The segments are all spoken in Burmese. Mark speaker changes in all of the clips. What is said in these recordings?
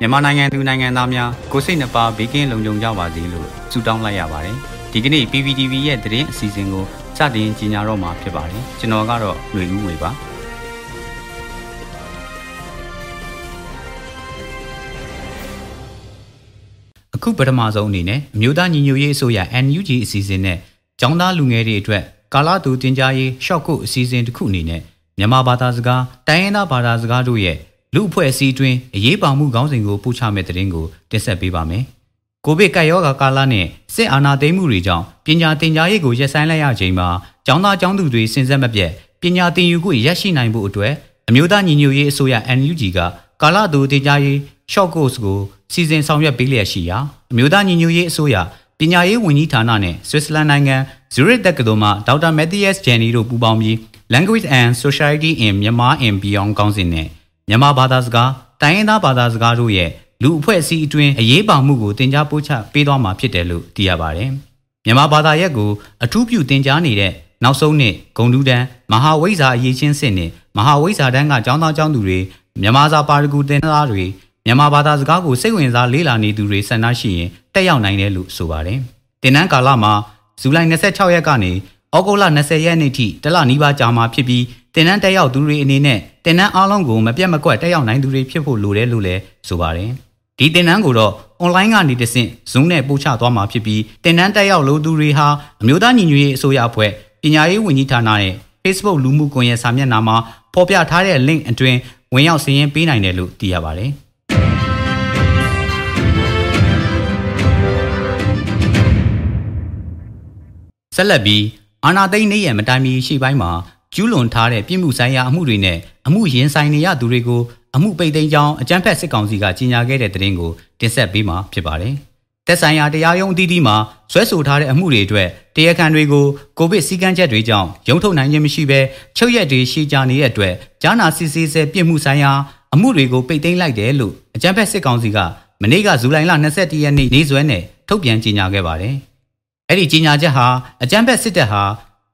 Speaker 1: မြန်မာနိုင်ငံသူနိုင်ငံသားများကိုစိတ်နှပါဘေးကင်းလုံခြုံကြပါစေလို့ဆုတောင်းလိုက်ရပါတယ်ဒီကနေ့ PPTV ရဲ့သတင်းအစီအစဉ်ကိုစတင်ကြီးညာတော့မှာဖြစ်ပါတယ်ကျွန်တော်ကတော့ຫນွေဦးဝေပါအခုပထမဆုံးအနေနဲ့အမျိုးသားညီညွတ်ရေးအစိုးရ NUG အစီအစဉ်နဲ့ကျောင်းသားလူငယ်တွေအတွက်ကာလာတူတင် जा ရေး short ကုအစီအစဉ်တစ်ခုအနေနဲ့မြန်မာဘာသာစကားတိုင်းရင်းသားဘာသာစကားတို့ရဲ့ လူအဖွဲ့အစည်းတွင်အရေးပါမှုခေါင်းစဉ်ကိုပို့ချမဲ့တဲ့တင်ကိုတင်ဆက်ပေးပါမယ်။ကိုဗစ်ကပ်ရောဂါကာလနဲ့စစ်အာဏာသိမ်းမှုတွေကြောင့်ပညာသင်ကြားရေးကိုရပ်ဆိုင်းလိုက်ရချိန်မှာကျောင်းသားကျောင်းသူတွေစဉ်ဆက်မပြတ်ပညာသင်ယူခွင့်ရရှိနိုင်ဖို့အတွက်အမျိုးသားညီညွတ်ရေးအစိုးရ NUG ကကာလတူသင်ကြားရေး short course ကိုစီစဉ်ဆောင်ရွက်ပေးလျက်ရှိရာအမျိုးသားညီညွတ်ရေးအစိုးရပညာရေးဝန်ကြီးဌာနနဲ့ဆွစ်ဇာလန်နိုင်ငံဇူရစ်တက္ကသိုလ်မှဒေါက်တာမက်သီယက်စ်ဂျန်နီတို့ပူးပေါင်းပြီး Language and Society in Myanmar and Beyond ကောင်းစဉ်နဲ့ မြန်မာဘာသာစကားတိုင်းရင်းသားဘာသာစကားတို့ရဲ့လူအဖွဲ့အစည်းအတွင်းအရေးပါမှုကိုတင် जा ပို့ချပေးသွားမှာဖြစ်တယ်လို့သိရပါတယ်။မြန်မာဘာသာရပ်ကိုအထူးပြုတင် जा နေတဲ့နောက်ဆုံးနှစ်ဂုံတူးတန်းမဟာဝိဇ္ဇာအရေးချင်းစစ်နဲ့မဟာဝိဇ္ဇာတန်းကကျောင်းသားကျောင်းသူတွေမြန်မာစာပါရဂူတင်သားတွေမြန်မာဘာသာစကားကိုစိတ်ဝင်စားလေ့လာနေသူတွေဆန္ဒရှိရင်တက်ရောက်နိုင်တယ်လို့ဆိုပါတယ်။တင်နန်းကာလမှာဇူလိုင်26ရက်ကနေဩဂုတ်လ20ရက်နေ့ထိတလနီးပါးကြာမှာဖြစ်ပြီး တင်နန်းတက်ရောက်သူတွေအနေနဲ့တင်နန်းအားလုံးကိုမပြတ်မကွက်တက်ရောက်နိုင်သူတွေဖြစ်ဖို့လိုတယ်လို့လည်းဆိုပါတယ်။ဒီတင်နန်းကိုတော့ online ကနေတဆင့် Zoom နဲ့ပို့ချသွားမှာဖြစ်ပြီးတင်နန်းတက်ရောက်လို့သူတွေဟာအမျိုးသားညီညွတ်ရေးအစိုးရအဖွဲ့ပညာရေးဝန်ကြီးဌာနနဲ့ Facebook လူမှုကွန်ရက်စာမျက်နှာမှာဖော်ပြထားတဲ့ link အတွင်းဝင်ရောက်စာရင်းပေးနိုင်တယ်လို့သိရပါတယ်။ဆက်လက်ပြီးအာနာသိန်းနေရမတိုင်မီရှိပိုင်းမှာ ကျူးလွန်ထားတဲ့ပြည်မှုဆိုင်ရာအမှုတွေနဲ့အမှုရင်ဆိုင်နေရသူတွေကိုအမှုပိတ်သိမ်းကြောင်းအကြမ်းဖက်စစ်ကောင်စီကကြီးညာခဲ့တဲ့သတင်းကိုတင်ဆက်ပေးမှာဖြစ်ပါတယ်။တက်ဆိုင်ရာတရားရုံးအသီးသီးမှာဆွဲဆိုထားတဲ့အမှုတွေအတွက်တရားခံတွေကိုကိုဗစ်စည်းကမ်းချက်တွေကြောင့်ရုံးထုတ်နိုင်ခြင်းမရှိဘဲချုပ်ရက်တွေရှိကြနေတဲ့အတွက်ကြားနာစစ်ဆေးဆဲပြည်မှုဆိုင်ရာအမှုတွေကိုပိတ်သိမ်းလိုက်တယ်လို့အကြမ်းဖက်စစ်ကောင်စီကမနေ့ကဇူလိုင်လ22ရက်နေ့နေ့စွဲနဲ့ထုတ်ပြန်ကြေညာခဲ့ပါတယ်။အဲ့ဒီကြီးညာချက်ဟာအကြမ်းဖက်စစ်တပ်ဟာ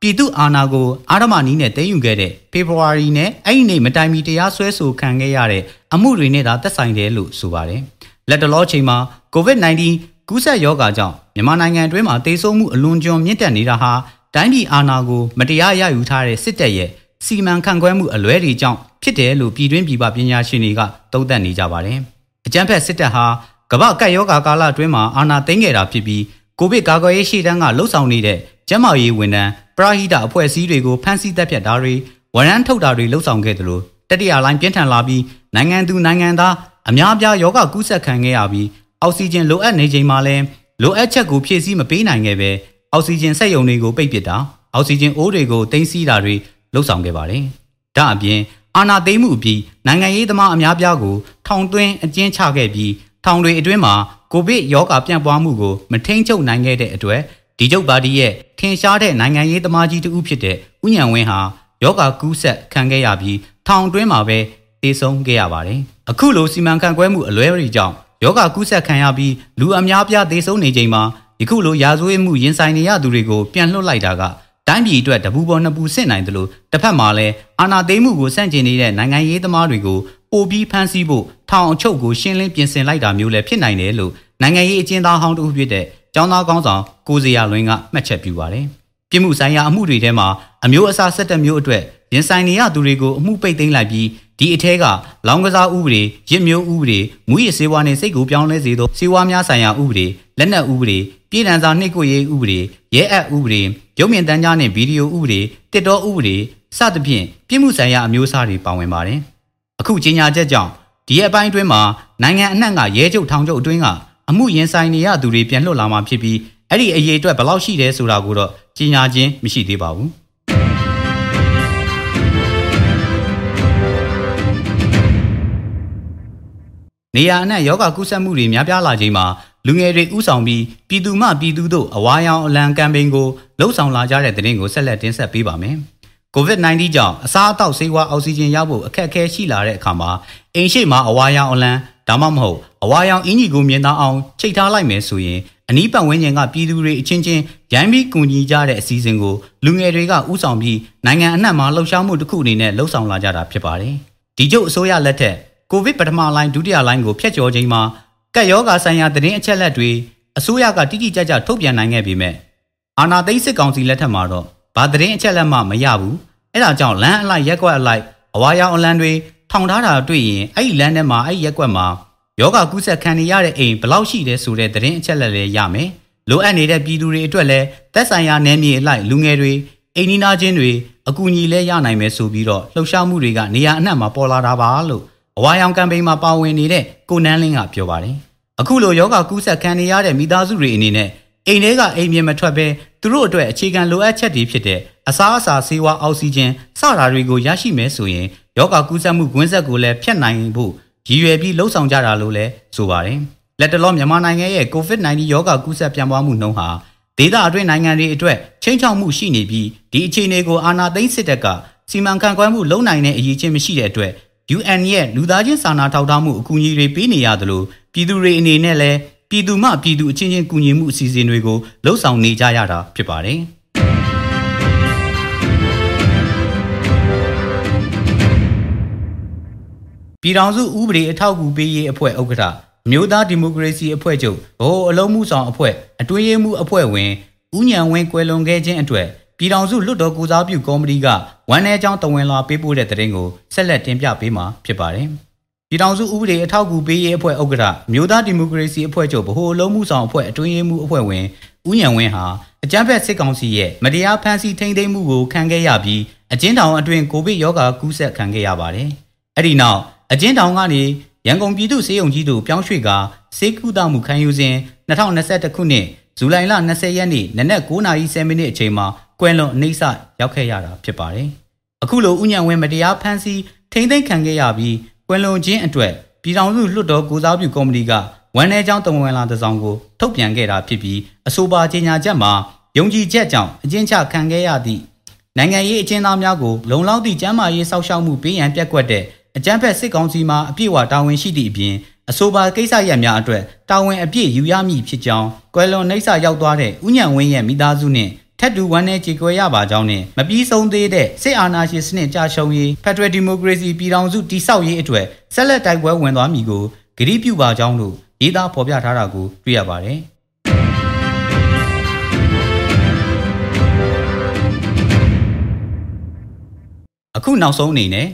Speaker 1: ပြည်သူအာဏာကိုအာရမနီးနဲ့သိမ်းယူခဲ့တဲ့ဖေဖော်ဝါရီနဲ့အဲ့ဒီနေ့မတိုင်မီတရားစွဲဆိုခံခဲ့ရတဲ့အမှုတွေနဲ့သာသက်ဆိုင်တယ်လို့ဆိုပါတယ်။လက်တလောချိန်မှာ COVID-19 ကူးစက်ရောဂါကြောင့်မြန်မာနိုင်ငံအတွင်းမှာတေဆုံးမှုအလွန်ကျွံမြင့်တက်နေတာဟာတိုင်းပြည်အာဏာကိုမတရားရယူထားတဲ့စစ်တပ်ရဲ့စီမံခန့်ခွဲမှုအလွဲတွေကြောင့်ဖြစ်တယ်လို့ပြည်တွင်းပြည်ပပညာရှင်တွေကသုံးသပ်နေကြပါတယ်။အကြမ်းဖက်စစ်တပ်ဟာကမ္ဘာကပ်ရောဂါကာလအတွင်းမှာအာဏာသိမ်းခဲ့တာဖြစ်ပြီးကိုဗစ်ကာကွယ်ရေးရှေ့တန်းကလှုပ်ဆောင်နေတဲ့ကျန်းမာရေးဝန်ထမ်း ပရာဟိတအဖွဲ့အစည်းတွေကိုဖမ်းဆီးတပ်ဖြတ်တာတွေဝန်ရမ်းထုတ်တာတွေလှုပ်ဆောင်ခဲ့သလိုတတိယလိုင်းပြင်းထန်လာပြီးနိုင်ငံသူနိုင်ငံသားအများပြားယောဂကူးစက်ခံခဲ့ရပြီးအောက်ဆီဂျင်လိုအပ်နေချိန်မှာလဲလိုအပ်ချက်ကိုဖြည့်ဆည်းမပေးနိုင်ခဲ့ပဲအောက်ဆီဂျင်စက်ရုံတွေကိုပိတ်ပစ်တာအောက်ဆီဂျင်အိုးတွေကိုတင်စီးတာတွေလှုပ်ဆောင်ခဲ့ပါတယ်။ဒါအပြင်အာနာသိမ့်မှုပြီးနိုင်ငံရေးသမားအများပြားကိုထောင်သွင်းအကျဉ်းချခဲ့ပြီးထောင်တွေအတွင်းမှာကိုဗစ်ရောဂါပြန့်ပွားမှုကိုမထိန်းချုပ်နိုင်ခဲ့တဲ့အတွက် ဒီကျုပ်ပါတီရဲ့ထင်ရှားတဲ့နိုင်ငံရေးသမားကြီးတဦးဖြစ်တဲ့ဥညံဝင်းဟာယောဂါကူးဆက်ခံခဲ့ရပြီးထောင်တွင်းမှာပဲတေဆုံးခဲ့ရပါတယ်။အခုလိုစီမံခန့်ခွဲမှုအလွဲတွေကြောင့်ယောဂါကူးဆက်ခံရပြီးလူအများပြားတေဆုံးနေချိန်မှာယခုလိုရာဇဝတ်မှုရင်ဆိုင်နေရသူတွေကိုပြန်လွှတ်လိုက်တာကတိုင်းပြည်အတွက်တပူပေါ်နှစ်ပူဆင့်နိုင်တယ်လို့တစ်ဖက်မှာလည်းအာဏာသိမ်းမှုကိုစန့်ကျင်နေတဲ့နိုင်ငံရေးသမားတွေကိုပိုပြီးဖမ်းဆီးဖို့ထောင်အချုပ်ကိုရှင်းလင်းပြင်ဆင်လိုက်တာမျိုးလည်းဖြစ်နိုင်တယ်လို့နိုင်ငံရေးအကျဉ်းသားဟောင်းတူဖြစ်တဲ့ ကျောင်းသားကောင်းဆောင်ကိုစရာလွင်ကမှတ်ချက်ပြုပါတယ်။ပြည်မှုဆိုင်ရာအမှုတွေထဲမှာအမျိုးအစား၁၇မျိုးအတွက်ရင်ဆိုင်နေရသူတွေကိုအမှုပိတ်သိမ်းလိုက်ပြီးဒီအထက်ကလောင်ကစားဥပဒေရစ်မျိုးဥပဒေမူရစ်စေဝါနဲ့စိတ်ကိုပြောင်းလဲစေသောစေဝါများဆိုင်ရာဥပဒေလက်နက်ဥပဒေပြည်ထံစာနှိပ်ကွပ်ရေးဥပဒေရဲအပ်ဥပဒေရုပ်မြင်သံကြားနဲ့ဗီဒီယိုဥပဒေတစ်တော်ဥပဒေစသဖြင့်ပြည်မှုဆိုင်ရာအမျိုးအစားတွေပါဝင်ပါတယ်။အခုကြေညာချက်ကြောင့်ဒီအပိုင်းအတွင်းမှာနိုင်ငံအနှံ့ကရဲချုပ်ထောင်ချုပ်အတွင်းက အမှုရင်ဆိုင်နေရသူတွေပြန်လွတ်လာမှာဖြစ်ပြီးအဲ့ဒီအရေးအတွက်ဘယ်လောက်ရှိတယ်ဆိုတာကိုတော့ကြီးညာခြင်းမရှိသေးပါဘူးနေရအနှံ့ယောဂကုသမှုတွေများပြားလာချိန်မှာလူငယ်တွေဥဆောင်ပြီးပြည်သူမှပြည်သူတို့အဝါရောင်အလံကမ်ပိန်းကိုလှုပ်ဆောင်လာကြတဲ့တဲ့ရင်ကိုဆက်လက်တင်ဆက်ပေးပါမယ်။ COVID-19 ကြောင့်အစားအသောက်ဆေးဝါးအောက်ဆီဂျင်ရဖို့အခက်အခဲရှိလာတဲ့အခါမှာအိမ်ရှိမှာအဝါရောင်အလံ ဒါမှမဟုတ်အဝါရောင်အင်ကြီးကိုမြင်သားအောင်ချိတ်ထားလိုက်မယ်ဆိုရင်အနီးပတ်ဝန်းကျင်ကပြည်သူတွေအချင်းချင်းရိုင်းပြီးကူညီကြတဲ့အစည်းအဝေးကိုလူငယ်တွေကဥဆောင်ပြီးနိုင်ငံအနှံ့မှာလှုပ်ရှားမှုတစ်ခုအနေနဲ့လှုပ်ဆောင်လာကြတာဖြစ်ပါတယ်။ဒီကျုပ်အစိုးရလက်ထက်ကိုဗစ်ပထမလိုင်းဒုတိယလိုင်းကိုဖျက်ကျော်ခြင်းမှာကက်ယောဂါဆိုင်ရာသတင်းအချက်လက်တွေအစိုးရကတိတိကျကျထုတ်ပြန်နိုင်ခဲ့ပေမဲ့အာဏာသိမ်းစစ်ကောင်စီလက်ထက်မှာတော့ဘာသတင်းအချက်လက်မှမရဘူးအဲ့ဒါကြောင့်လမ်းအလိုက်ရက်ကွက်အလိုက်အဝါရောင်အလံတွေ ထောင်ထားတာတွေ့ရင်အဲ့ဒီလမ်းထဲမှာအဲ့ဒီရက်ကွက်မှာယောဂကူးစက်ခံနေရတဲ့အိမ်ဘယ်လောက်ရှိတယ်ဆိုတဲ့သတင်းအချက်လက်လည်းရမယ်လိုအပ်နေတဲ့ပြည်သူတွေအတွက်လည်းသက်ဆိုင်ရာနယ်မြေအလိုက်လူငယ်တွေအိမ်နီးနားချင်းတွေအကူအညီလဲရနိုင်မယ်ဆိုပြီးတော့လှုပ်ရှားမှုတွေကနေရာအနှံ့မှာပေါ်လာတာပါလို့အဝါရောင်ကမ်ပိန်းမှာပါဝင်နေတဲ့ကိုနန်းလင်းကပြောပါတယ်အခုလိုယောဂကူးစက်ခံနေရတဲ့မိသားစုတွေအနေနဲ့ အိမ်ထဲကအိမ်ပြင်မထွက်ဘဲသူတို့အတွက်အခြေခံလိုအပ်ချက်တွေဖြစ်တဲ့အစားအစာဆေးဝါးအောက်ဆီဂျင်စတာတွေကိုရရှိမယ်ဆိုရင်ယောဂကူးစက်မှုကွင်းဆက်ကိုလည်းဖျက်နိုင်ဖို့ရည်ရွယ်ပြီးလှုံ့ဆော်ကြတာလို့လည်းဆိုပါတယ်လက်တလောမြန်မာနိုင်ငံရဲ့ COVID-19 ယောဂကူးစက်ပြန့်ပွားမှုနှုန်းဟာဒေသအတွင်းနိုင်ငံတွေအတွက်ချိန်ချောက်မှုရှိနေပြီးဒီအခြေအနေကိုအာဏာသိမ်းစစ်တပ်ကစီမံခန့်ခွဲမှုလုပ်နိုင်တဲ့အရေးချင်းမရှိတဲ့အတွက် UN ရဲ့လူသားချင်းစာနာထောက်ထားမှုအကူအညီတွေပေးနေရသလိုပြည်သူတွေအနေနဲ့လည်း ပြည်သူမှပြည်သူအချင်းချင်းကူညီမှုအစီအစဉ်တွေကိုလှုပ်ဆောင်နေကြရတာဖြစ်ပါတယ်။ပြည်ထောင်စုဥပဒေအထောက်အကူပေးရေးအဖွဲ့ဥက္ကဋ္ဌမြို့သားဒီမိုကရေစီအဖွဲ့ချုပ်ဗဟိုအလုံးမှုဆောင်အဖွဲ့အတွင်းရေးမှုအဖွဲ့ဝင်ဦးညံဝင်းကွယ်လွန်ခဲ့ခြင်းအတွက်ပြည်ထောင်စုလွတ်တော်ကူစားပြုကော်မတီကဝန်내အကြောင်းတဝင်လာပေးပို့တဲ့တဲ့ရင်ကိုဆက်လက်တင်ပြပေးမှာဖြစ်ပါတယ်။ ပြည်ထောင်စုဥပဒေအထောက်အကူပေးရေးအဖွဲ့ဥက္ကဋ္ဌမြို့သားဒီမိုကရေစီအဖွဲ့ချုပ်ဗဟိုအလုံးမှုဆောင်အဖွဲ့အတွင်းရေးမှုအဖွဲ့ဝင်ဦးညံဝင်းဟာအကြမ်းဖက်စစ်ကောင်စီရဲ့မတရားဖမ်းဆီးထိန်းသိမ်းမှုကိုခံခဲ့ရပြီးအကျဉ်းထောင်အတွင်းကိုဗစ်ရောဂါကူးစက်ခံခဲ့ရပါတယ်။အဲ့ဒီနောက်အကျဉ်းထောင်ကနေရန်ကုန်ပြည်သူ့စေယုံကြီးတို့ပြောင်းရွှေ့ကာစေကုသမှုခံယူစဉ်2021ခုနှစ်ဇူလိုင်လ20ရက်နေ့နနက်9:30မိနစ်အချိန်မှာကွယ်လွန်အနှိမ့်ဆရောက်ခဲ့ရတာဖြစ်ပါတယ်။အခုလိုဥညံဝင်းမတရားဖမ်းဆီးထိမ့်သိမ်းခံခဲ့ရပြီး ကွယ်လွန်ခြင်းအတွက်ပြည်ထောင်စုလွှတ်တော်ကိုစားပြုကော်မတီကဝန်내ကြောင်းတဝန်လာတစောင်းကိုထုတ်ပြန်ခဲ့တာဖြစ်ပြီးအဆိုပါကြေညာချက်မှာယုံကြည်ချက်ကြောင့်အကျဉ်းချခံခဲ့ရသည့်နိုင်ငံရေးအကျဉ်းသားများကိုလုံလောက်သည့်ကျန်းမာရေးစောင့်ရှောက်မှုပေးရန်ပြက်ကွက်တဲ့အကြမ်းဖက်စစ်ကောင်စီမှအပြည့်အဝတာဝန်ရှိသည့်အပြင်အဆိုပါကိစ္စရပ်များအတွက်တာဝန်အပြည့်ယူရမည်ဖြစ်ကြောင်းကွယ်လွန်နှိပ်စရောက်သွားတဲ့ဥညံဝင်းရဲ့မိသားစုနှင့် ထက်တူဝမ်းနဲ့ကြေကွဲရပါကြောင်းနဲ့မပြီးဆုံးသေးတဲ့စစ်အာဏာရှင်စနစ်ကြာရှုံးရေးဖက်ဒရယ်ဒီမိုကရေစီပြည်ထောင်စုတည်ဆောက်ရေးအတွက်ဆက်လက်တိုက်ပွဲဝင်သွားမည်ကိုဂရုပြုပါကြောင်းလို့ရေးသားဖော်ပြထားတာကိုတွေ့ရပါတယ်အခုနောက်ဆုံးအနေနဲ့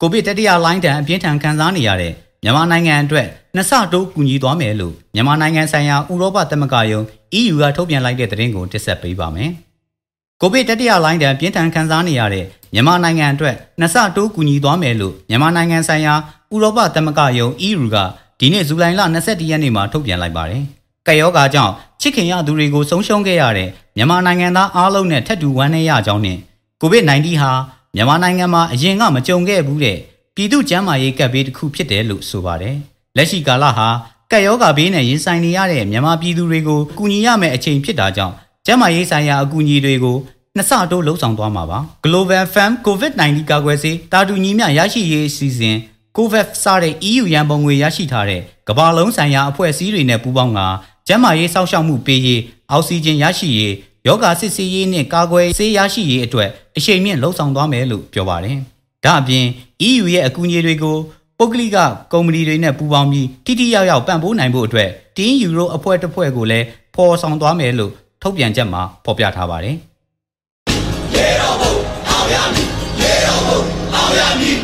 Speaker 1: ကိုဗစ်တတိယလိုင်းတန်အပြင်းထန်ခံစားနေရတဲ့မြန်မာနိုင်ငံအတွက် နှစ်ဆတိုးကူညီသွားမယ်လို့မြန်မာနိုင်ငံဆိုင်ရာဥရောပသမဂ္ဂယုံ EU ကထုတ်ပြန်လိုက်တဲ့သတင်းကိုတင်ဆက်ပေးပါမယ်။ကိုဗစ်တတိယလိုင်းတန်ပြင်းထန်ခံစားနေရတဲ့မြန်မာနိုင်ငံအတွက်နှစ်ဆတိုးကူညီသွားမယ်လို့မြန်မာနိုင်ငံဆိုင်ရာဥရောပသမဂ္ဂယုံ EU ကဒီနေ့ဇူလိုင်လ22ရက်နေ့မှာထုတ်ပြန်လိုက်ပါတယ်။ကက်ယောဂါကြောင့်ချစ်ခင်ရသူတွေကိုဆုံးရှုံးခဲ့ရတဲ့မြန်မာနိုင်ငံသားအားလုံးနဲ့ထပ်တူဝမ်းနည်းရကြောင်းနဲ့ကိုဗစ် -19 ဟာမြန်မာနိုင်ငံမှာအရင်ကမကြုံခဲ့ဘူးတဲ့ပြည်သူ့ကျန်းမာရေးကပ်ဘေးတစ်ခုဖြစ်တယ်လို့ဆိုပါတယ်။ လက်ရှိကာလဟာကပ်ရောဂါဘေးနဲ့ရင်ဆိုင်နေရတဲ့မြန်မာပြည်သူတွေကိုကူညီရမယ့်အချိန်ဖြစ်တာကြောင့်ကျန်းမာရေးဆိုင်ရာအကူအညီတွေကိုနှစ်ဆတိုးလှုံ့ဆော်သွားမှာပါ။ Global Fund COVID-19 ကာကွယ်ဆေးတာတူညီမျှရရှိရေးအစီအစဉ် COVAX စတဲ့ EU ရန်ပုံငွေရရှိထားတဲ့ကမ္ဘာလုံးဆိုင်ရာအဖွဲ့အစည်းတွေနဲ့ပူးပေါင်းကကျန်းမာရေးစောင့်ရှောက်မှုပေးရေးအောက်ဆီဂျင်ရရှိရေးယောဂစစ်ဆေးရေးနဲ့ကာကွယ်ဆေးရရှိရေးအတွက်အရှိန်မြင့်လှုံ့ဆော်သွားမယ်လို့ပြောပါတယ်။ဒါအပြင် EU ရဲ့အကူအညီတွေကို ပုဂ္ဂလိကကုမ္ပဏီတွေနဲ့ပူးပေါင်းပြီးထိထိရောက်ရောက်ပံ့ပိုးနိုင်ဖို့အတွက်တင်းယူရိုအဖွဲ့တစ်ဖွဲ့ကိုလည်းဖော်ဆောင်သွားမယ်လို့ထုတ်ပြန်ချက်မှာဖော်ပြထားပါတယ်။ရေတော်ဘုံအောင်ရမည်ရေတော်ဘုံအောင်ရမည်